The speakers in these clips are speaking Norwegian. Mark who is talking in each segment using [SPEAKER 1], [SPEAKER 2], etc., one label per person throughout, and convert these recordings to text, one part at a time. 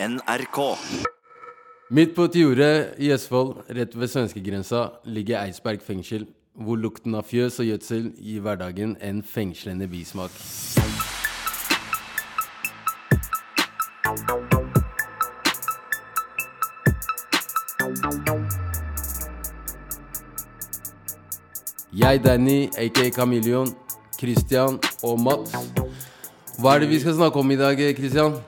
[SPEAKER 1] NRK.
[SPEAKER 2] Midt på et jorde i Østfold, rett ved svenskegrensa, ligger Eidsberg fengsel, hvor lukten av fjøs og gjødsel gir hverdagen en fengslende bismak. Jeg, Danny, aka Kameleon, Christian og Mats. Hva er det vi skal snakke om i dag, Christian?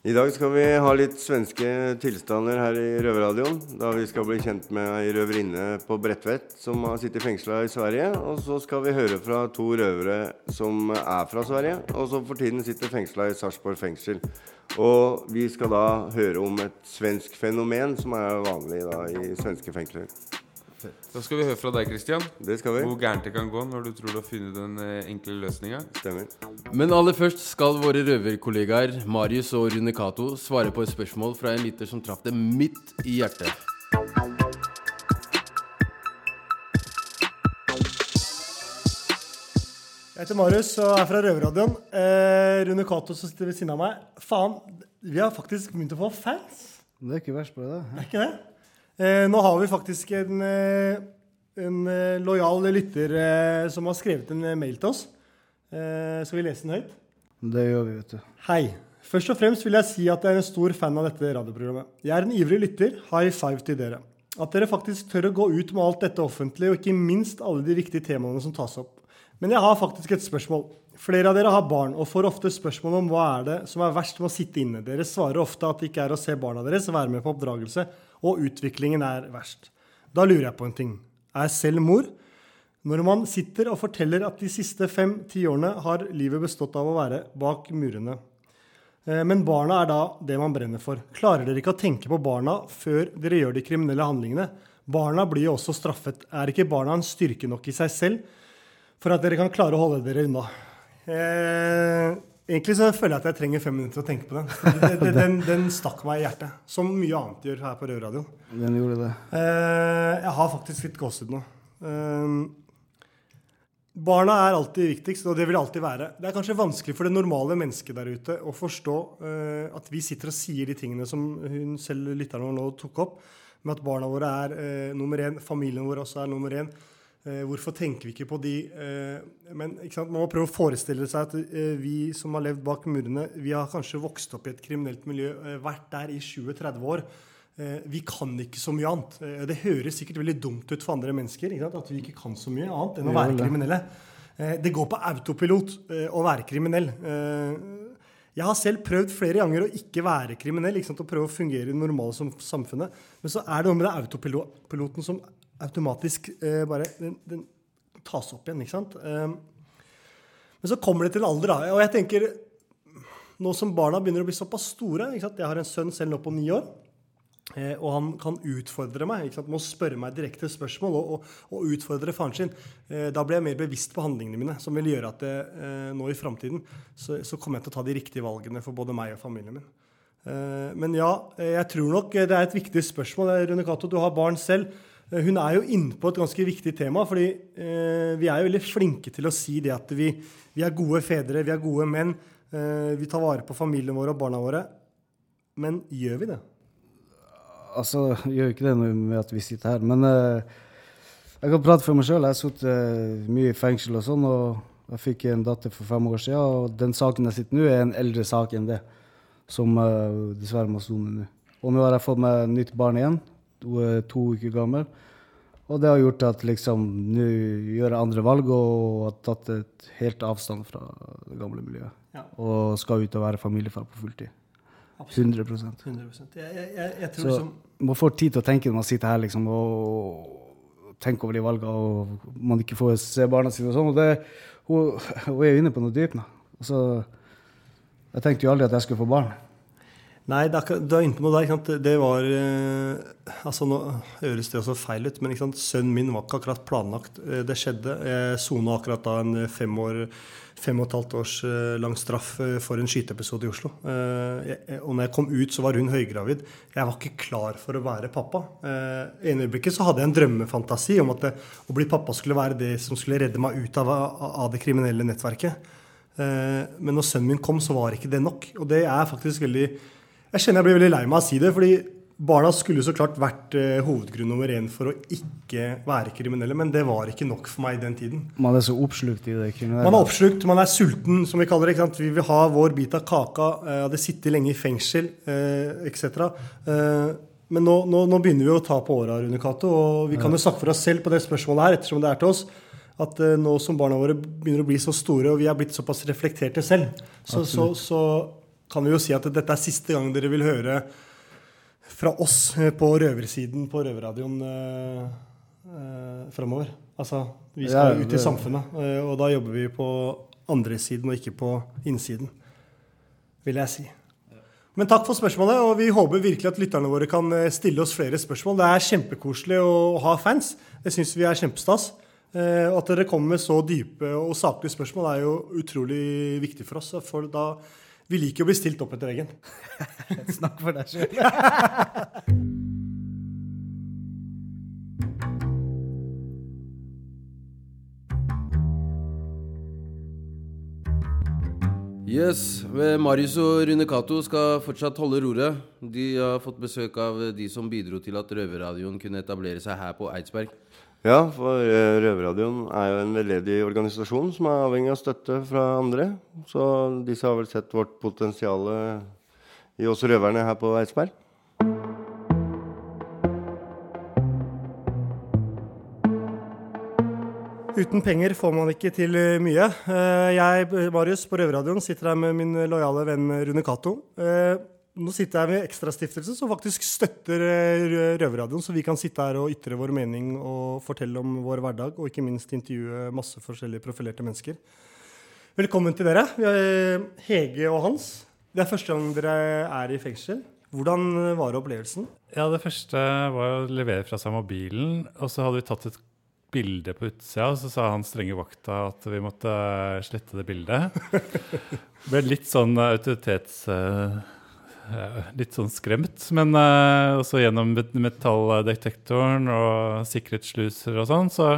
[SPEAKER 3] I dag skal vi ha litt svenske tilstander her i Røverradioen. Da vi skal bli kjent med ei røverinne på Bredtvet som har sittet fengsla i Sverige. Og så skal vi høre fra to røvere som er fra Sverige, og som for tiden sitter fengsla i Sarpsborg fengsel. Og vi skal da høre om et svensk fenomen som er vanlig da i svenske fengsler.
[SPEAKER 4] Da skal vi høre fra deg, Christian.
[SPEAKER 3] Det skal vi.
[SPEAKER 4] Hvor gærent det kan gå når du tror du har funnet den eh, enkle løsninga.
[SPEAKER 2] Men aller først skal våre røverkollegaer Marius og Rune Cato svare på et spørsmål fra en lytter som traff dem midt i hjertet.
[SPEAKER 5] Jeg heter Marius og er fra Røverradioen. Eh, Rune Cato som sitter ved siden av meg. Faen, vi har faktisk begynt å få fans.
[SPEAKER 6] Det er ikke verst på det.
[SPEAKER 5] Er ikke det? Eh, nå har vi faktisk en, eh, en eh, lojal lytter eh, som har skrevet en eh, mail til oss. Eh, skal vi lese den høyt?
[SPEAKER 6] Det gjør vi, vet du.
[SPEAKER 5] Hei. Først og fremst vil jeg si at jeg er en stor fan av dette radioprogrammet. Jeg er en ivrig lytter. High five til dere. At dere faktisk tør å gå ut med alt dette offentlig, og ikke minst alle de viktige temaene som tas opp. Men jeg har faktisk et spørsmål. Flere av dere har barn og får ofte spørsmål om hva er det som er verst med å sitte inne. Dere svarer ofte at det ikke er å se barna deres være med på oppdragelse, og utviklingen er verst. Da lurer jeg på en ting. Er selv mor? Når man sitter og forteller at de siste fem-ti årene har livet bestått av å være bak murene. Eh, Men barna er da det man brenner for. Klarer dere ikke å tenke på barna før dere gjør de kriminelle handlingene? Barna blir jo også straffet. Er ikke barna en styrke nok i seg selv for at dere kan klare å holde dere unna? Eh, egentlig så føler jeg at jeg trenger fem minutter å tenke på den. Den, den, den, den stakk meg i hjertet. Som mye annet gjør her på Røverradioen.
[SPEAKER 6] Den gjorde det.
[SPEAKER 5] Eh, jeg har faktisk litt gåsehud nå. Eh, barna er alltid viktigst, og det vil alltid være. Det er kanskje vanskelig for det normale mennesket der ute å forstå eh, at vi sitter og sier de tingene som hun selv, lytteren vår, nå tok opp, med at barna våre er eh, nummer én, familien vår også er nummer én. Eh, hvorfor tenker vi ikke på de? Eh, men man må prøve å forestille seg at eh, vi som har levd bak murene, vi har kanskje vokst opp i et kriminelt miljø, vært der i 20-30 år. Vi kan ikke så mye annet. Det høres sikkert veldig dumt ut for andre mennesker at vi ikke kan så mye annet enn å være kriminelle. Det går på autopilot å være kriminell. Jeg har selv prøvd flere ganger å ikke være kriminell, ikke sant? å prøve å fungere i det normale samfunnet. Men så er det noe med det autopiloten som automatisk eh, bare den, den tas opp igjen. ikke sant? Eh, men så kommer det til alder, da. Og jeg tenker nå som barna begynner å bli såpass store ikke sant? Jeg har en sønn selv nå på ni år. Eh, og han kan utfordre meg ikke sant? med å spørre meg direkte spørsmål og, og, og utfordre faren sin. Eh, da blir jeg mer bevisst på handlingene mine, som vil gjøre at det, eh, nå i framtiden så, så kommer jeg til å ta de riktige valgene for både meg og familien min. Men ja, jeg tror nok det er et viktig spørsmål. Rune Cato, du har barn selv. Eh, Hun er jo inne på et ganske viktig tema, fordi eh, vi er jo veldig flinke til å si det at vi, vi er gode fedre, vi er gode menn, eh, vi tar vare på familien vår og barna våre. Men gjør vi det?
[SPEAKER 6] Altså, jeg gjør ikke det med at vi sitter her, men eh, jeg kan prate for meg sjøl. Jeg har sittet eh, mye i fengsel og sånn, og jeg fikk en datter for fem år siden, og den saken jeg sitter nå, er en eldre sak enn det, som eh, dessverre må sone nå. Og nå har jeg fått meg nytt barn igjen. Hun er to uker gammel. Og det har gjort at liksom nå gjør jeg andre valg og har tatt et helt avstand fra det gamle miljøet.
[SPEAKER 5] Ja.
[SPEAKER 6] Og skal ut og være familiefar på fulltid. 100
[SPEAKER 5] 100%. jeg, jeg, jeg tror
[SPEAKER 6] så
[SPEAKER 5] liksom
[SPEAKER 6] man får tid til å tenke når man sitter her liksom, og tenker over de valgene, og man ikke får se barna sine og sånn. Og det, hun, hun er jo inne på noe dypt nå. Så jeg tenkte jo aldri at jeg skulle få barn.
[SPEAKER 5] Nei, du er inne på noe der. Ikke sant? Det var eh, Altså, nå høres det også feil ut, men sønnen min var ikke akkurat planlagt. Eh, Det skjedde. Jeg sona akkurat da en fem, år, fem og et halvt års eh, lang straff eh, for en skyteepisode i Oslo. Eh, Og når jeg kom ut, så var hun høygravid. Jeg var ikke klar for å være pappa. Eh, I ene øyeblikket så hadde jeg en drømmefantasi om at det, å bli pappa skulle være det som skulle redde meg ut av, av det kriminelle nettverket. Eh, Men når sønnen min kom, så var ikke det nok. Og det er faktisk veldig Jeg kjenner jeg blir veldig lei meg av å si det, fordi barna skulle så klart vært eh, hovedgrunn nummer én for å ikke være kriminelle, men det var ikke nok for meg i den tiden.
[SPEAKER 6] Man er så oppslukt i det kriminelle.
[SPEAKER 5] Man er oppslukt, man er sulten, som vi kaller det. ikke sant? Vi vil ha vår bit av kaka. Eh, hadde sittet lenge i fengsel eh, etc. Eh, men nå, nå, nå begynner vi å ta på åra, Rune Cato. Og vi kan jo snakke for oss selv på det spørsmålet her, ettersom det er til oss. At eh, nå som barna våre begynner å bli så store, og vi er blitt såpass reflekterte selv, så, så, så kan vi jo si at dette er siste gang dere vil høre fra oss eh, på røversiden på Røverradioen eh, eh, framover. Altså, vi skal
[SPEAKER 6] Ja,
[SPEAKER 5] ut i samfunnet, eh, og da jobber vi på andre siden og ikke på innsiden, vil jeg si. Men takk for spørsmålet, og vi håper virkelig at lytterne våre kan eh, stille oss flere spørsmål. Det er kjempekoselig å ha fans. Det syns vi er kjempestas. Og at dere kommer med så dype og saklige spørsmål er jo utrolig viktig for oss. For da Vi liker å bli stilt opp etter veggen.
[SPEAKER 6] Snakk for deg sjøl.
[SPEAKER 2] Yes, Marius og Rune Cato skal fortsatt holde roret. De har fått besøk av de som bidro til at Røverradioen kunne etablere seg her på Eidsberg.
[SPEAKER 3] Ja, for eh, Røverradioen er jo en veldedig organisasjon som er avhengig av støtte fra andre. Så disse har vel sett vårt potensial i oss røverne her på Eidsberg.
[SPEAKER 5] Uten penger får man ikke til eh, mye. Eh, Jeg, Marius, på Røverradioen sitter her med min lojale venn Rune Cato. Eh, Nå sitter jeg med Ekstrastiftelsen, som faktisk støtter eh, Røverradioen, så vi kan sitte her og ytre vår mening og fortelle om vår hverdag, og ikke minst intervjue masse forskjellige profilerte mennesker. Velkommen til dere, Vi har Hege og Hans. Det er første gang dere er i fengsel. Hvordan var opplevelsen?
[SPEAKER 1] Ja, det første var å levere fra seg mobilen, og så hadde vi tatt et bilde på utsida, og så sa han strenge vakta at vi måtte slette det bildet. Det Ble litt sånn autoritets... eh, ja, litt sånn skremt, men eh, også gjennom metalldetektoren og sikkerhetssluser og sånn, så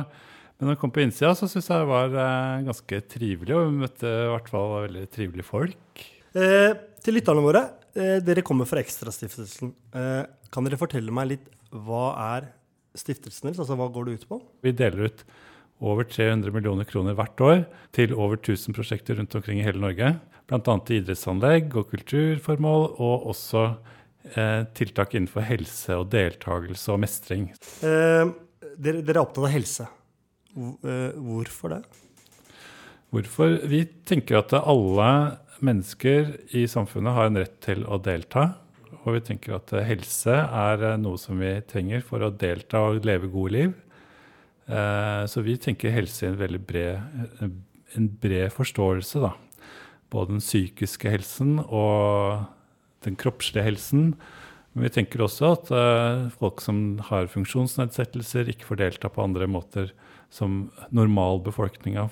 [SPEAKER 1] men når jeg kom på innsida, så syns jeg det var eh, ganske trivelig, og vi møtte i hvert fall veldig trivelige folk.
[SPEAKER 5] Eh, til lytterne våre, eh, dere kommer fra Ekstrastiftelsen. Eh, kan dere fortelle meg litt hva er stiftelsen deres? Altså hva går det ut på?
[SPEAKER 1] Vi deler ut over 300 millioner kroner hvert år til over 1000 prosjekter rundt omkring i hele Norge. Bl.a. til idrettsanlegg og kulturformål, og også eh, tiltak innenfor helse og deltakelse og mestring.
[SPEAKER 5] Eh, dere, dere er opptatt av helse. Eh, hvorfor det?
[SPEAKER 1] Hvorfor? Vi tenker at alle mennesker i samfunnet har en rett til å delta. Og vi tenker at helse er noe som vi trenger for å delta og leve gode liv. Eh, Så vi tenker helse i en veldig bred, en bred forståelse, da. Både den psykiske helsen og den kroppslige helsen. Men vi tenker også at eh, folk som har funksjonsnedsettelser, ikke får delta på andre måter som normalbefolkninga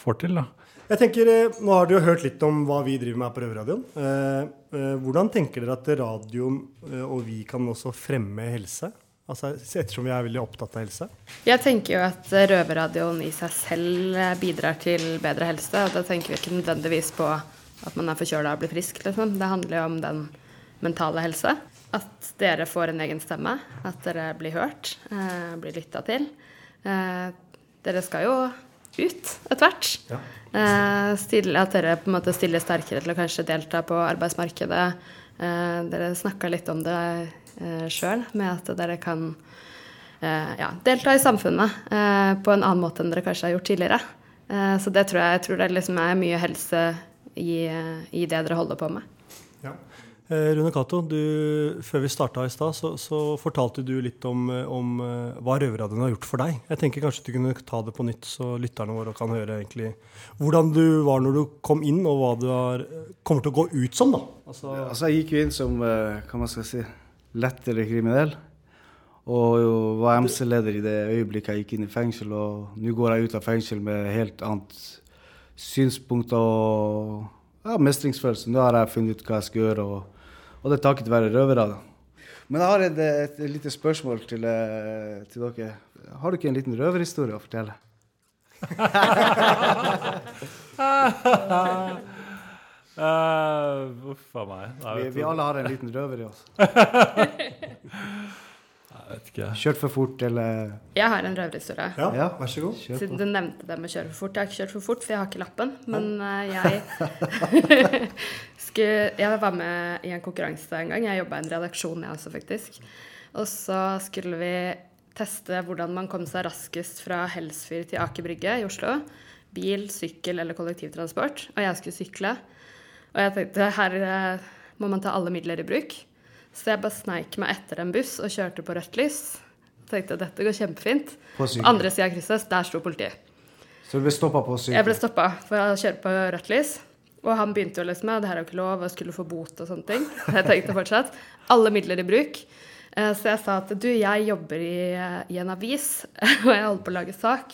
[SPEAKER 1] får til. da.
[SPEAKER 5] Jeg tenker, eh, Nå har dere hørt litt om hva vi driver med på Røverradioen. Eh, eh, hvordan tenker dere at radioen eh, og vi kan også fremme helse? Altså, Ettersom vi er veldig opptatt av helse.
[SPEAKER 7] Jeg tenker jo at røverradioen i seg selv eh, bidrar til bedre helse. Og da tenker vi ikke nødvendigvis på at man er forkjøla og blir frisk, liksom. Det handler jo om den mentale helse. At dere får en egen stemme. At dere blir hørt, eh, blir lytta til. Eh, dere skal jo ut etter hvert. Eh, at dere på en måte stiller sterkere til å kanskje delta på arbeidsmarkedet. Eh, dere snakka litt om det eh, sjøl, med at dere kan eh, ja, delta i samfunnet eh, på en annen måte enn dere kanskje har gjort tidligere. Så det tror jeg, jeg tror det liksom er mye helse i, i det dere holder på med.
[SPEAKER 5] Ja. Eh, Rune Cato, før vi starta i stad, så, så fortalte du litt om, eh, om eh, hva Røverradioen har gjort for deg. Jeg tenker kanskje du kunne ta det på nytt, så lytterne våre kan høre egentlig hvordan du var når du kom inn, og hva du har, kommer til å gå ut som. da. Altså,
[SPEAKER 6] Altså, jeg gikk jo inn som hva man skal si, lettere kriminell. Og jo var MC-leder i det øyeblikket jeg gikk inn i fengsel. Og nå går jeg ut av fengsel med helt annet synspunkt og ja, mestringsfølelse. Nå har jeg funnet ut hva jeg skal gjøre, og, og det er takket være røvere. Men jeg har et, et, et lite spørsmål til, eh, til dere. Har du ikke en liten røverhistorie å fortelle?
[SPEAKER 1] Uh, uff a meg. Nei,
[SPEAKER 6] Vi, vi alle har en liten røver i oss.
[SPEAKER 1] Jeg vet ikke.
[SPEAKER 6] Kjørt for fort eller
[SPEAKER 7] Jeg har en røverhistorie.
[SPEAKER 5] Ja,
[SPEAKER 6] Ja.
[SPEAKER 5] vær så god.
[SPEAKER 7] Siden du nevnte det med kjøre for fort. Jeg har ikke kjørt for fort, for jeg har ikke lappen. Men eh, jeg skulle, Jeg var med i en konkurranse en gang. Jeg jobba i en redaksjon, jeg også, faktisk. Og så skulle vi teste hvordan man kom seg raskest fra Helsfyr til Aker Brygge i Oslo. Bil, sykkel eller kollektivtransport. Og jeg skulle sykle. Og jeg tenkte her eh, må man ta alle midler i bruk. Så jeg bare sneik meg etter en buss og kjørte på rødt lys. Tenkte dette går kjempefint.
[SPEAKER 6] På
[SPEAKER 7] På andre sida av krysset, der sto politiet.
[SPEAKER 6] Så du ble stoppa på sykkel?
[SPEAKER 7] Jeg ble stoppa for å kjøre på rødt lys. Og han begynte jo liksom med det her er jo ikke lov, og skulle få bot og sånne ting. Jeg tenkte fortsatt alle midler i bruk. Eh, Så jeg sa at du, jeg jobber i, i en avis, og jeg holder på å lage sak.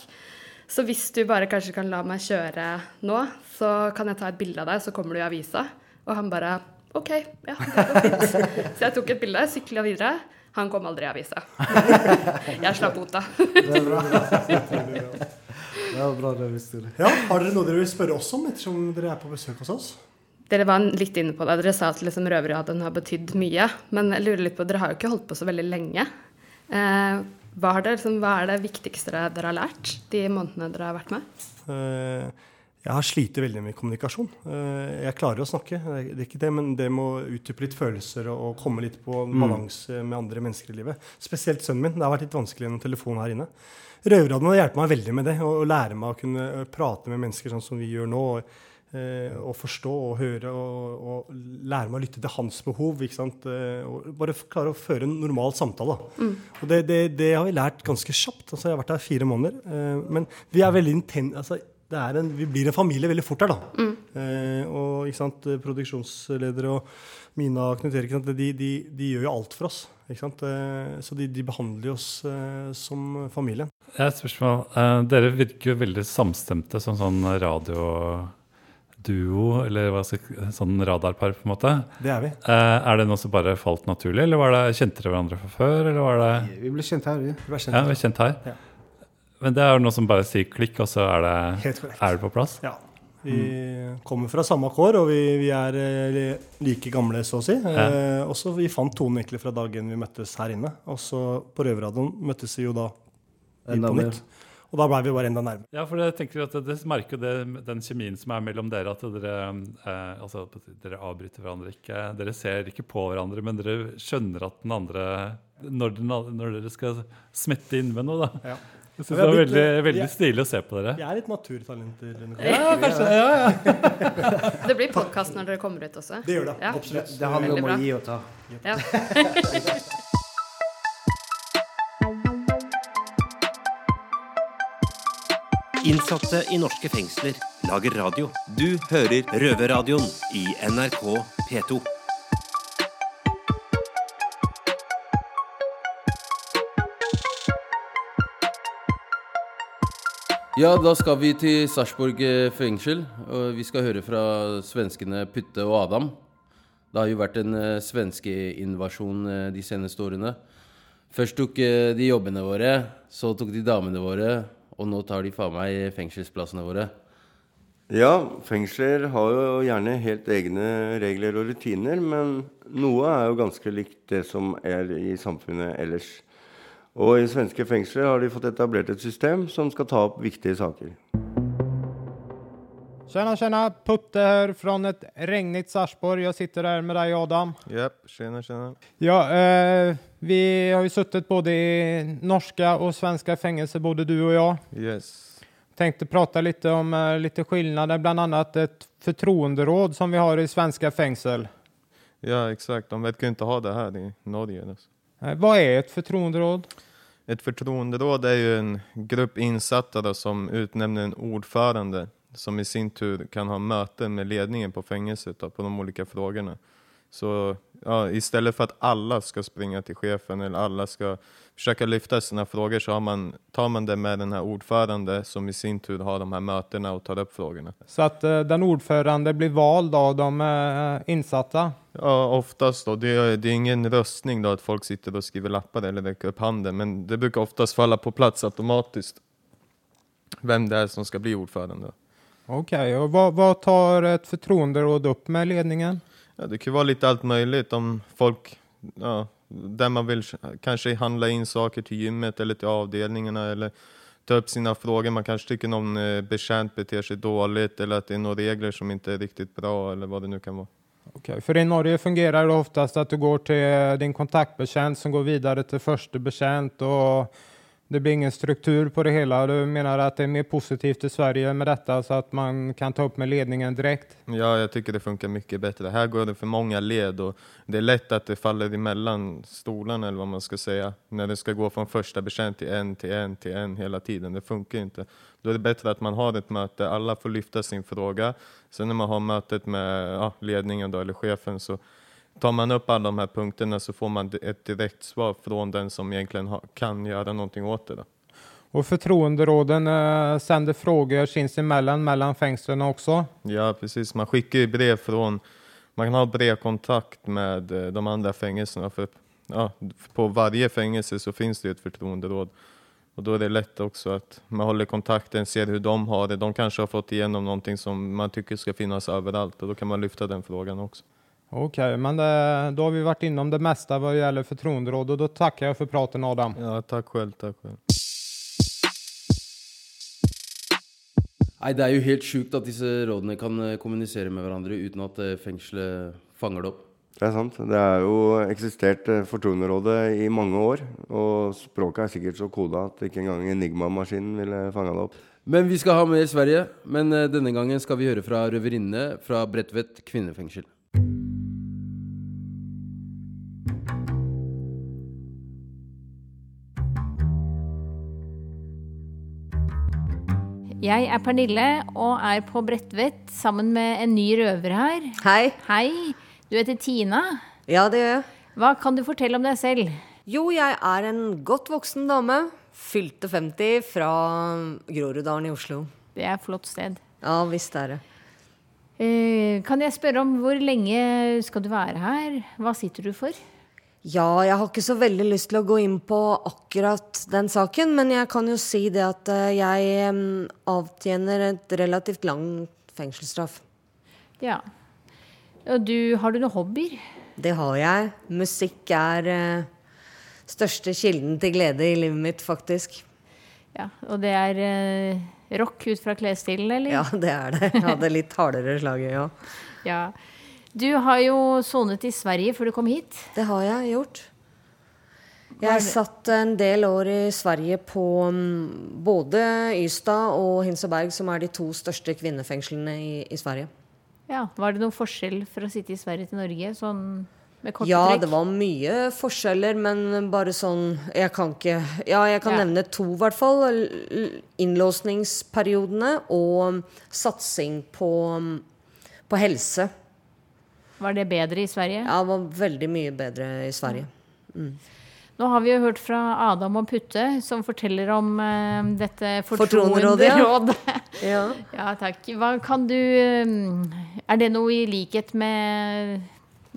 [SPEAKER 7] Så hvis du bare kanskje kan la meg kjøre nå, så kan jeg ta et bilde av deg, så kommer du i avisa. Og han bare OK, ja, det går fint. Så jeg tok et bilde, sykla videre. Han kom aldri i avisa. Jeg slapp bota.
[SPEAKER 6] Det er bra. Det var bra røverhistorie.
[SPEAKER 5] Ja, Har dere noe dere vil spørre oss om ettersom dere er på besøk hos oss?
[SPEAKER 7] Dere var litt inne på det. Dere sa at liksom røverradioen har betydd mye. Men jeg lurer litt på, dere har jo ikke holdt på så veldig lenge. Eh, hva, har dere, liksom, hva er det viktigste dere har lært de månedene dere har vært med?
[SPEAKER 5] Eh, Jeg har slitt veldig med kommunikasjon. Eh, Jeg klarer å snakke, det er- ikke det, men det må utdype litt følelser og komme litt på balanse med andre mennesker i livet. Spesielt sønnen min. Det har vært litt vanskelig gjennom telefonen her inne. Røverradioen har hjulpet meg veldig med det, å å lære meg å kunne eh, prate med mennesker sånn som vi gjør nå. og eh, forstå og høre og, og lære meg å lytte til hans behov. Eh, bare klare å føre en normal samtale. Mm. Og det, det, det har vi lært ganske kjapt. altså Jeg har vært her fire måneder. men vi er veldig intense. altså, en, vi blir en familie veldig fort her, da. Eh, og ikke sant, produksjonsledere og Mina og Knut Erik de, de, de gjør jo alt for oss. Ikke sant? Eh, så de, de behandler oss eh, som familien.
[SPEAKER 1] Jeg har et spørsmål. Eh, dere virker jo veldig samstemte som sånn radioduo, eller hva skal sånn radarpar, på en måte.
[SPEAKER 5] Det er vi.
[SPEAKER 1] Eh, er det noe som bare falt naturlig, eller var det, kjente dere hverandre fra før? Eller var det
[SPEAKER 6] Vi ble kjent her, vi.
[SPEAKER 5] Vi er kjent.
[SPEAKER 1] Ja, vi ble kjent her.
[SPEAKER 5] Ja.
[SPEAKER 1] Men det er noe som bare sier klikk, og så er det,
[SPEAKER 5] Helt
[SPEAKER 1] er det på plass?
[SPEAKER 5] Ja. Vi kommer fra samme kår, og vi, vi er eh, like gamle, så å si. Eh, også, Vi fant tonen egentlig fra dagen vi møttes her inne. Og så på Røverradioen møttes vi jo da
[SPEAKER 6] mer.
[SPEAKER 5] nytt. Og da blei vi bare enda nærmere.
[SPEAKER 1] Ja, for jeg tenker at det merker jo det, den kjemien som er mellom dere, at dere, eh, altså, dere avbryter hverandre ikke. Dere ser ikke på hverandre, men dere skjønner at den andre Når, den, når dere skal smette inn med noe, da.
[SPEAKER 5] Ja.
[SPEAKER 1] Jeg syns det var
[SPEAKER 5] blitt,
[SPEAKER 1] veldig, veldig
[SPEAKER 5] er-
[SPEAKER 1] stilig å se på dere.
[SPEAKER 5] Jeg er litt naturtalenter.
[SPEAKER 1] Ja, kanskje. Ja, ja.
[SPEAKER 7] Det blir podkast når dere kommer ut også.
[SPEAKER 5] Det gjør det.
[SPEAKER 7] Ja.
[SPEAKER 5] Absolutt.
[SPEAKER 6] Det handler om å gi og ta.
[SPEAKER 7] Ja.
[SPEAKER 8] Innsatte i norske fengsler lager radio. Du hører Røverradioen i NRK P2.
[SPEAKER 2] Ja, da skal vi til Sarpsborg eh, fengsel. Og vi skal høre fra svenskene Putte og Adam. Det har jo vært en uh, svenskeinvasjon uh, de seneste årene. Først tok eh, de jobbene våre, så tok de damene våre, og nå tar de faen meg fengselsplassene våre.
[SPEAKER 3] Ja, fengsler har jo gjerne helt egne regler og rutiner, men noe er jo ganske likt det som er i samfunnet ellers. Og i svenske fengsler har de fått etablert et system som skal ta opp viktige saker.
[SPEAKER 9] Tjena, tjena! Putte her fra et regnet Sarpsborg. Jeg sitter her med deg, Adam.
[SPEAKER 4] Yep. tjena, tjena.
[SPEAKER 9] Ja, eh, vi har jo sittet både i norske og svenske fengsler, både du og jeg.
[SPEAKER 4] Yes.
[SPEAKER 9] Tenkte prate litt om uh, litt skillnader, bl.a. et fortroenderåd förtroenderåd som vi har i svenske fengsel.
[SPEAKER 4] Ja, exakt. De vet ikke ha det her i Norge. Alltså.
[SPEAKER 9] Eh, vad är ett förtroenderåd?
[SPEAKER 4] Ett förtroenderåd är ju en grupp insatta som utnämner en ordförande som i sin tur kan ha möten med ledningen på fängelset på de olika frågorna. Så ja, istället för att alla ska springa till chefen eller alla ska försöka lyfta sina frågor så har man, tar man det med den här ordförande som i sin tur har de här mötena och tar upp frågorna.
[SPEAKER 9] Så att eh, den ordförande blir vald av de eh, insatta.
[SPEAKER 4] Ja, oftast då. Det är, det är ingen röstning då att folk sitter och skriver lappar eller räcker upp handen, men det brukar oftast falla på plats automatiskt vem det är som ska bli ordförande.
[SPEAKER 9] Okej, och vad, vad tar ett förtroenderåd upp med ledningen?
[SPEAKER 4] Ja, det kan være lite allt möjligt om folk, ja, där man vill kanske handla in saker till gymmet eller till avdelningarna eller ta upp sina frågor. Man kanske tycker någon eh, betjänt beter sig dåligt eller att det är några regler som inte är riktigt bra eller vad det nu kan vara.
[SPEAKER 9] Okay, för i Norge fungerar det oftast att du går till din kontaktbetjänt som går vidare till första betjänt och det blir ingen struktur på det hele. Du mener at det er mer positivt i Sverige med dette, så at man kan ta opp med ledningen direkt?
[SPEAKER 4] Ja, jeg tycker det funker mye bedre. Her går det for mange led og det er lett at det faller emellan stolene, eller hva man skal si, når det skal gå fra første beskjed til en, til en, til en hele tiden. Det funker ikke. Da er det bedre at man har et møte, alle får lyfta sin fråga. Så når man har møtet med ja, ledningen da, eller chefen så tar man upp alla de här punkterna så får man ett direkt svar från den som egentligen ha, kan göra någonting åt det. Då.
[SPEAKER 9] Och förtroenderåden eh, sänder frågor sinsemellan mellan fängelserna också?
[SPEAKER 4] Ja, precis. Man skickar ju brev från, man kan ha brevkontakt med eh, de andra fängelserna. För, ja, på varje fängelse så finns det ett förtroenderåd. Och då är det lätt också att man håller kontakten, ser hur de har det. De kanske har fått igenom någonting som man tycker ska finnas överallt och då kan man lyfta den frågan också.
[SPEAKER 9] Okej, men det, då har vi varit inom det mesta vad gäller förtroenderåd och då tackar jag för praten Adam.
[SPEAKER 4] Ja, tack själv, tack själv.
[SPEAKER 2] Nei, Det er jo helt sjukt at disse rådene kan eh, kommunisere med hverandre uten at eh, fengselet fanger det opp.
[SPEAKER 3] Det er sant. Det har jo eksistert eh, Fortroenderådet i mange år. Og språket er sikkert så koda at ikke engang Enigma-maskinen ville fanga det opp.
[SPEAKER 2] Men vi skal ha mer Sverige. Men eh, denne gangen skal vi høre fra røverinnene fra Bredtvet kvinnefengsel.
[SPEAKER 10] Jeg er Pernille og er på Bredtvet sammen med en ny røver her.
[SPEAKER 11] Hei.
[SPEAKER 10] Hei. Du heter Tina.
[SPEAKER 11] Ja, det gjør jeg.
[SPEAKER 10] Hva kan du fortelle om deg selv?
[SPEAKER 11] Jo, jeg er en godt voksen dame. Fylte 50 fra Groruddalen i Oslo.
[SPEAKER 10] Det er et flott sted.
[SPEAKER 11] Ja, visst er det.
[SPEAKER 10] Eh, kan jeg spørre om hvor lenge skal du være her? Hva sitter du for?
[SPEAKER 11] Ja, jeg har ikke så veldig lyst til å gå inn på akkurat den saken, men jeg kan jo si det at eh, jeg avtjener et relativt lang fengselsstraff.
[SPEAKER 10] Ja. Og du, har du noen hobbyer?
[SPEAKER 11] Det har jeg. Musikk er uh, største kilden til glede i livet mitt, faktisk.
[SPEAKER 10] Ja, Og det er uh, rock ut fra klesstilen, eller?
[SPEAKER 11] Ja, det er det. Jeg hadde litt hardere slaget, ja.
[SPEAKER 10] ja. Du har jo sonet i Sverige før du kom hit.
[SPEAKER 11] Det har jeg gjort. Jeg satt en del år i Sverige på mm, både Ystad og Hinseberg, som er de to største kvinnefengslene i, i Sverige.
[SPEAKER 10] Ja, Var det noen forskjell for å sitte i Sverige til Norge, sånn med korte
[SPEAKER 11] Ja,
[SPEAKER 10] trekk?
[SPEAKER 11] det var mye forskjeller, men bare sånn Jeg kan ikke Ja, jeg kan
[SPEAKER 10] Ja.
[SPEAKER 11] nevne to, i hvert fall. Innlåsningsperiodene og satsing på, på helse.
[SPEAKER 10] Var det bedre i Sverige?
[SPEAKER 11] Ja, det var veldig mye bedre i Sverige. Mm.
[SPEAKER 10] Nå har vi jo hørt fra Adam og Putte, som forteller om uh, dette
[SPEAKER 11] Fortroenderådet, ja. Ja.
[SPEAKER 10] ja, takk. Hva kan du eh, Er det noe i likhet med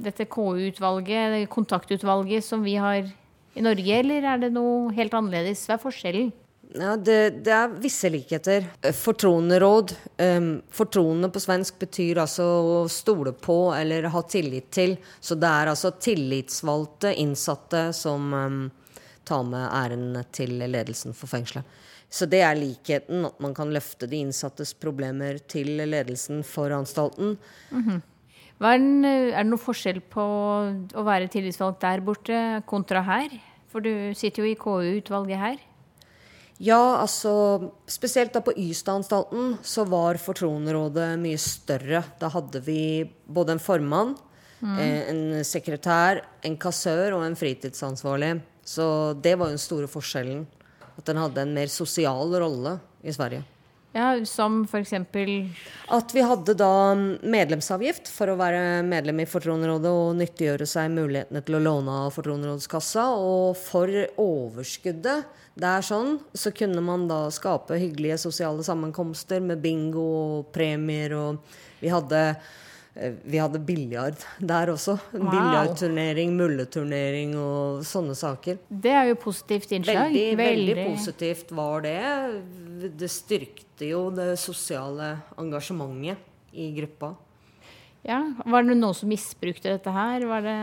[SPEAKER 10] dette KU-utvalget, kontaktutvalget, som vi har i Norge, eller er det noe helt annerledes? Hva er forskjellen?
[SPEAKER 11] Ja, det, det er visse likheter. Fortroneråd. Um, fortroende på svensk betyr altså å stole på eller ha tillit til. Så det er altså tillitsvalgte innsatte som um, tar med æren til ledelsen for fengselet. Så det er likheten, at man kan løfte de innsattes problemer til ledelsen for anstalten.
[SPEAKER 10] Er, den, eh, er det noe forskjell på å være tillitsvalgt der borte kontra her? For du sitter jo i KU-utvalget her.
[SPEAKER 11] Ja, altså Spesielt da på Ystad-anstalten så var Fortroenderådet mye større. Da hadde vi både en formann,
[SPEAKER 10] Mm.
[SPEAKER 11] eh, en sekretær, en kassør og en fritidsansvarlig. Så det var jo den store forskjellen. At den hadde en mer sosial rolle i Sverige.
[SPEAKER 10] Ja, Som eksempel
[SPEAKER 11] At vi hadde da medlemsavgift for å være medlem i Fortronerådet og nyttiggjøre seg mulighetene til å låne av Fortronerådskassa. Og for overskuddet der sånn, så kunne man da skape hyggelige sosiale sammenkomster med bingo og premier. Og vi hadde Vi hadde biljard der også.
[SPEAKER 10] Wow.
[SPEAKER 11] Biljardturnering, mulleturnering og sånne saker.
[SPEAKER 10] Det er jo positivt innslag.
[SPEAKER 11] Veldig, veldig positivt var det. Det styrkte jo det sosiale engasjementet i gruppa.
[SPEAKER 10] Ja, Var det noen som misbrukte dette her? Var det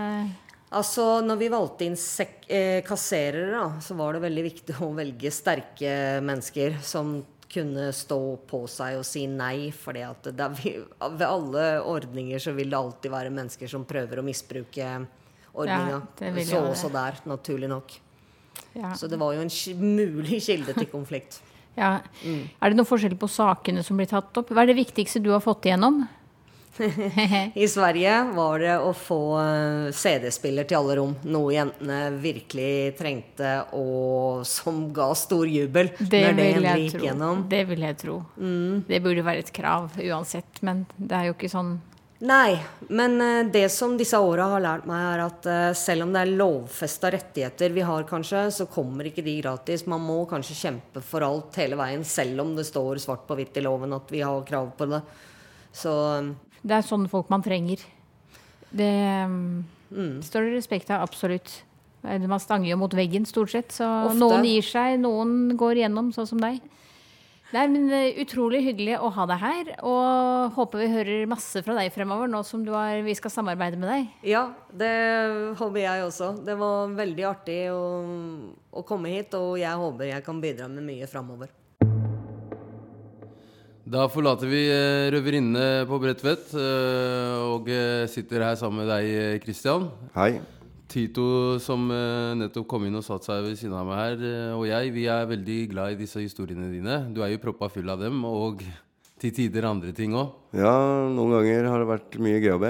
[SPEAKER 11] Altså, når vi valgte inn eh, kasserere, da, så var det veldig viktig å velge sterke mennesker som kunne stå på seg og si nei. For ved alle ordninger så vil det alltid være mennesker som prøver å misbruke ordninga.
[SPEAKER 10] Ja,
[SPEAKER 11] så også der, naturlig nok.
[SPEAKER 10] Ja.
[SPEAKER 11] Så det var jo en mulig kilde til konflikt.
[SPEAKER 10] Ja. Er det noen forskjell på sakene som blir tatt opp? Hva er det viktigste du har fått igjennom?
[SPEAKER 11] I Sverige var det å få eh, CD-spiller til alle rom. Noe jentene virkelig trengte, og som ga stor jubel
[SPEAKER 10] Det
[SPEAKER 11] når det gikk
[SPEAKER 10] tro.
[SPEAKER 11] gjennom.
[SPEAKER 10] Det vil jeg tro. Det burde være et krav uansett, men det er jo ikke sånn
[SPEAKER 11] Nei, men eh, det som disse åra har lært meg, er at eh, selv om det er lovfesta rettigheter vi har, kanskje, så kommer ikke de gratis. Man må kanskje kjempe for alt hele veien, selv om det står svart på hvitt i loven at vi har krav på det. Så
[SPEAKER 10] Det er sånne folk man trenger. Det
[SPEAKER 11] Mm.
[SPEAKER 10] står det respekt av, absolutt. Eh, Man stanger jo mot veggen, stort sett. Så
[SPEAKER 11] Ofte.
[SPEAKER 10] noen gir seg, noen går igjennom, sånn som deg. Nei, men eh, Utrolig hyggelig å ha deg her, og håper vi hører masse fra deg fremover, nå som du har, vi skal samarbeide med deg.
[SPEAKER 11] Ja, det håper jeg også. Det var veldig artig å, å komme hit, og jeg håper jeg kan bidra med mye framover.
[SPEAKER 2] Da forlater vi Røverinne røverinnene på Bredtvet eh, og eh, sitter her sammen med deg, eh, Christian.
[SPEAKER 3] Hei.
[SPEAKER 2] Tito som eh, nettopp kom inn og satte seg ved siden av meg her, eh, og jeg, vi er veldig glad i disse historiene dine. Du er jo proppa full av dem, og til tider andre ting òg.
[SPEAKER 3] Ja, noen ganger har det vært mye GHB.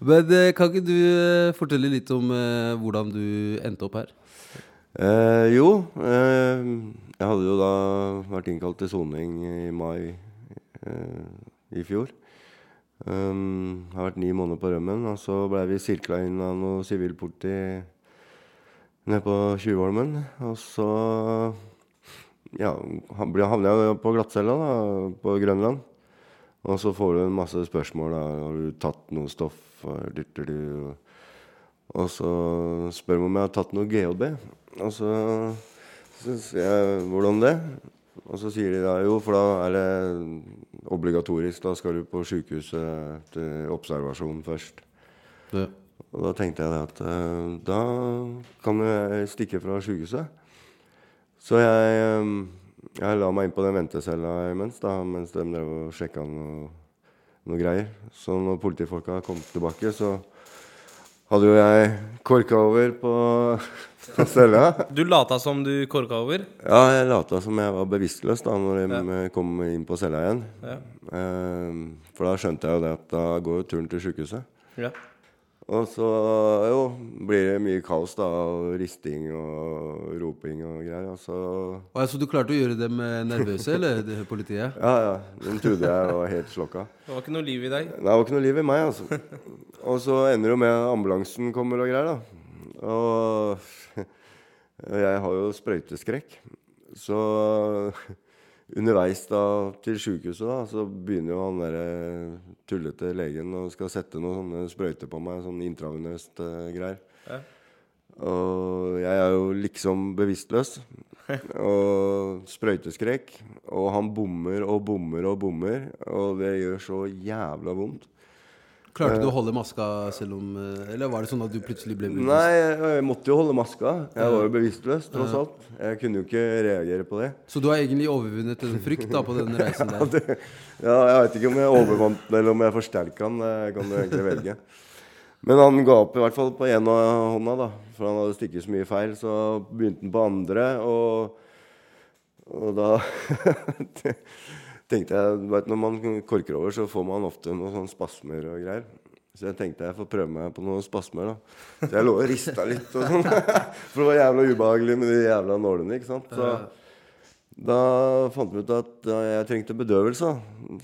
[SPEAKER 2] Men eh, kan ikke du eh, fortelle litt om eh, hvordan du endte opp her?
[SPEAKER 3] Eh, jo, eh, jeg hadde jo da vært innkalt til soning i mai eh, i fjor. Um, har vært ni måneder på rømmen, og så blei vi sirkla inn av noe sivilpoliti nede på Tjuvholmen. Og så ja, havna jeg på glattcella da, på Grønland. Og så får du en masse spørsmål. da, Har du tatt noe stoff? Og så spør de om jeg har tatt noe GHB. Og så, syns jeg hvordan det? Og så sier de da jo, for da er det obligatorisk. Da skal du på sjukehuset til observasjon først.
[SPEAKER 2] Ja.
[SPEAKER 3] Og da tenkte jeg det at eh, da kan jeg stikke fra sjukehuset. Så jeg, eh, jeg la meg inn på den ventecella imens, da, mens de drev og sjekka noe, noe greier. Så når politifolka kom tilbake, så hadde jo jeg korka over på, på cella.
[SPEAKER 12] Du lata som du korka over.
[SPEAKER 3] Ja, jeg lata som jeg var bevisstløs da når jeg ja. kom inn på cella igjen.
[SPEAKER 12] Ja.
[SPEAKER 3] Eh, for da skjønte jeg jo det at da går jo turen til sjukehuset.
[SPEAKER 12] Ja.
[SPEAKER 3] Og så jo, blir det mye kaos da, og risting og roping og greier. Og så
[SPEAKER 2] Og Så du klarte å gjøre dem eh, nervøse, eller det, politiet?
[SPEAKER 3] Ja, ja. De trodde jeg var helt slokka.
[SPEAKER 12] Det var ikke noe liv i deg.
[SPEAKER 3] Nei, det var ikke noe liv i meg, altså. Og så ender det jo med at ambulansen kommer og greier, da. Og jeg har jo sprøyteskrekk. Så underveis da til sjukehuset, da, så begynner jo han derre tullete legen og skal sette noen sånne sprøyter på meg, sånn intravenøst eh, greier.
[SPEAKER 12] Ja.
[SPEAKER 3] Og jeg er jo liksom bevisstløs. og sprøyteskrekk. Og han bommer og bommer og bommer, og det gjør så jævla vondt.
[SPEAKER 2] Klarte du
[SPEAKER 3] Eh,
[SPEAKER 2] å holde maska selv om eh, Eller var det sånn at du plutselig ble bevisst?
[SPEAKER 3] Nei, jeg, måtte jo holde maska. Jeg var jo bevisstløs, tross alt. Jeg kunne jo ikke reagere på det.
[SPEAKER 2] Så du har egentlig overvunnet en frykt da på den reisen
[SPEAKER 3] Ja,
[SPEAKER 2] der?
[SPEAKER 3] det, ja, jeg veit ikke om jeg overvant den, eller om jeg forsterka den. Det kan du egentlig velge. Men han ga opp i hvert fall på én hånda, da. For han hadde stikket så mye feil. Så begynte han på andre, og, og da tenkte jeg vet, Når man korker over, så får man ofte noen sånne spasmer og greier. Så jeg tenkte jeg får prøve meg på noen spasmer. da Så jeg lå og rista litt. Og sånn. For det var jævla ubehagelig med de jævla nålene. ikke sant? Så da fant vi ut at jeg trengte bedøvelse.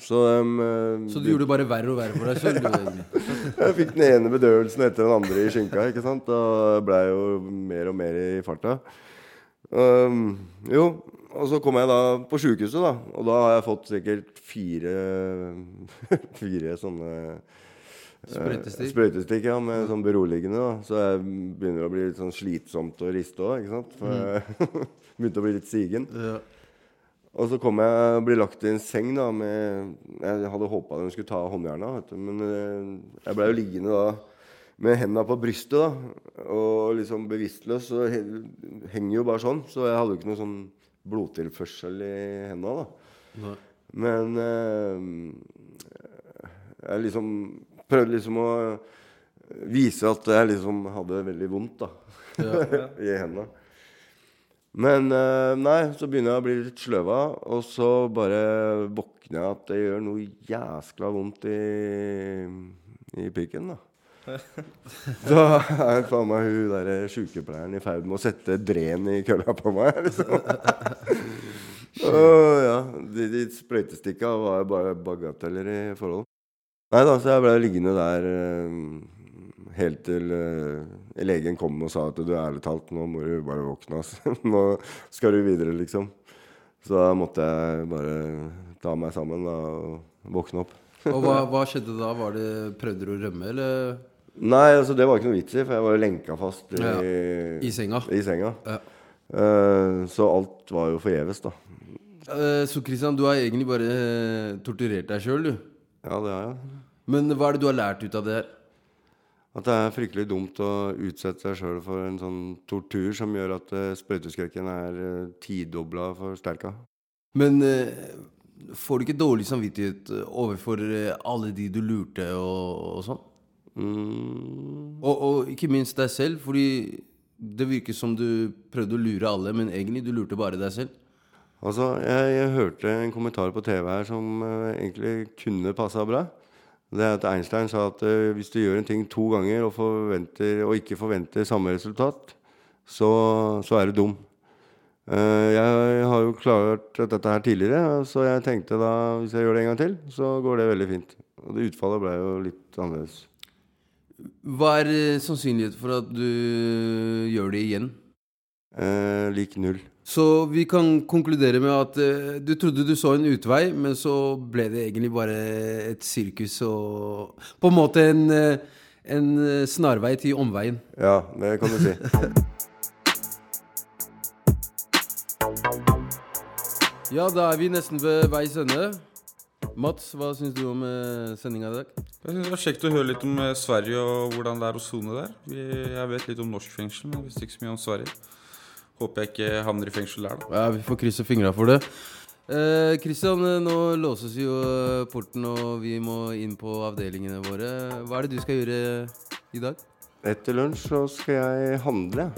[SPEAKER 3] Så, eh,
[SPEAKER 2] Så du gjorde det bare verre og verre for deg selv? ja.
[SPEAKER 3] jeg fikk den ene bedøvelsen etter den andre i skinka. ikke sant? Da blei jo mer og mer i farta. Um, jo, og så kom jeg da på sjukehuset, da. Og da har jeg fått sikkert fire, fire sånne
[SPEAKER 2] Sprøytestikk.
[SPEAKER 3] Eh, Sprøytestikk, ja, med sånn beroligende. da Så jeg begynner å bli litt sånn slitsomt å riste òg, ikke sant. For jeg begynte å bli litt sigen. Og så kom jeg og ble lagt i en seng da med Jeg hadde håpa de skulle ta håndjerna, vet du. Men eh, jeg blei jo liggende da med hendene på brystet da og liksom bevisstløs. Så henger jo bare sånn. Så jeg hadde jo ikke noe sånn blodtilførsel i hendene da.
[SPEAKER 2] Nei.
[SPEAKER 3] Men eh, jeg liksom prøvde liksom å vise at jeg liksom hadde veldig vondt da
[SPEAKER 2] Ja.
[SPEAKER 3] i hendene. Men eh, nei, så begynner jeg å bli litt sløva, og så bare våkner jeg at det gjør noe jæskla vondt i, i pikken, da. Da er faen meg hun der sykepleieren i ferd med å sette dren i kølla på meg. liksom. Åh, ja. De, de sprøytestikka var bare bagateller i forhold. Nei da, så jeg ble liggende der eh, helt til uh, legen kom og sa at du ærlig talt, nå må du bare våkne. ass. Nå skal du videre, liksom. Så da måtte jeg bare ta meg sammen da, og våkne opp.
[SPEAKER 2] Og hva, hva skjedde da? Var det, prøvde du å rømme, eller?
[SPEAKER 3] Nei, altså det var ikke noe vits i, for jeg var jo lenka fast i,
[SPEAKER 2] i senga.
[SPEAKER 3] I senga.
[SPEAKER 2] Ja.
[SPEAKER 3] Eh, så alt var jo forgjeves, da.
[SPEAKER 2] Uh, så Christian, du har egentlig bare eh, torturert deg sjøl, du?
[SPEAKER 3] Ja, det har jeg.
[SPEAKER 2] Men hva er det du har lært ut av det her?
[SPEAKER 3] At det er fryktelig dumt å utsette seg sjøl for en sånn tortur som gjør at uh, sprøyteskrekken er uh, tidobla forsterka.
[SPEAKER 2] Men uh, får du ikke dårlig samvittighet overfor alle de du lurte og, og sånn?
[SPEAKER 3] Mm.
[SPEAKER 2] Og, og ikke minst deg selv, fordi det virker som du prøvde å lure alle, men egentlig du lurte bare deg selv.
[SPEAKER 3] Altså, jeg, jeg hørte en kommentar på TV her som uh, egentlig kunne passa bra. Det er at Einstein sa at uh, hvis du gjør en ting to ganger og, forventer, og ikke forventer samme resultat, så, så er du dum. Eh, jeg har jo klart dette her tidligere, så jeg tenkte da hvis jeg gjør det en gang til, så går det veldig fint. Og det utfallet ble jo litt annerledes.
[SPEAKER 2] Hva er sannsynligheten sannsynlighet for at du gjør det igjen?
[SPEAKER 3] Eh, lik null.
[SPEAKER 2] Så vi kan konkludere med at eh, du trodde du så en utvei, men så ble det egentlig bare et sirkus og På en måte en, eh, en eh, snarvei til omveien.
[SPEAKER 3] Ja, det kan du si.
[SPEAKER 2] Ja, da er vi nesten ved veis ende. Mats, hva syns du om uh, sendinga i dag?
[SPEAKER 13] Jeg synes Det var kjekt å høre litt om eh, Sverige og hvordan det er å sone der. Vi, jeg vet litt om norsk fengsel, men jeg visste ikke så mye om Sverige. Håper jeg ikke havner i fengsel der, da.
[SPEAKER 2] Ja, Vi får krysse fingra for det. Eh, Christian, eh, nå låses jo eh, porten, og vi må inn på avdelingene våre. Hva er det du skal gjøre i dag?
[SPEAKER 3] Etter lunsj så skal jeg handle.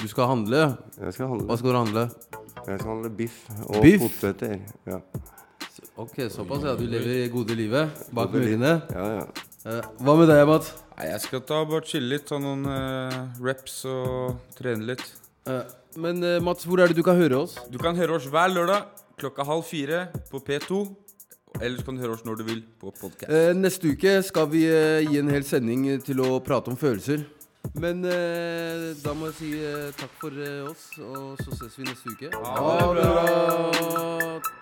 [SPEAKER 2] Du skal handle?
[SPEAKER 3] Jeg skal handle.
[SPEAKER 2] Hva skal du handle?
[SPEAKER 3] Jeg skal handle biff og
[SPEAKER 2] Biff?
[SPEAKER 3] poteter. Ja.
[SPEAKER 2] Ok, såpass, ja. Du lever gode livet bak murene.
[SPEAKER 3] Ja, ja.
[SPEAKER 2] Eh, hva med deg?
[SPEAKER 13] Nei, Jeg skal ta bare chille litt, ta noen eh, reps og trene litt.
[SPEAKER 2] Eh, men eh, Mats, hvor er det du kan høre oss?
[SPEAKER 13] Du kan høre oss hver lørdag klokka halv fire på P2. Eller så kan du høre oss når du vil på podkast.
[SPEAKER 2] Eh, neste uke skal vi eh, gi en hel sending til å prate om følelser. Men eh, da må jeg si eh, takk for eh, oss, og så ses vi neste uke. Ha det bra!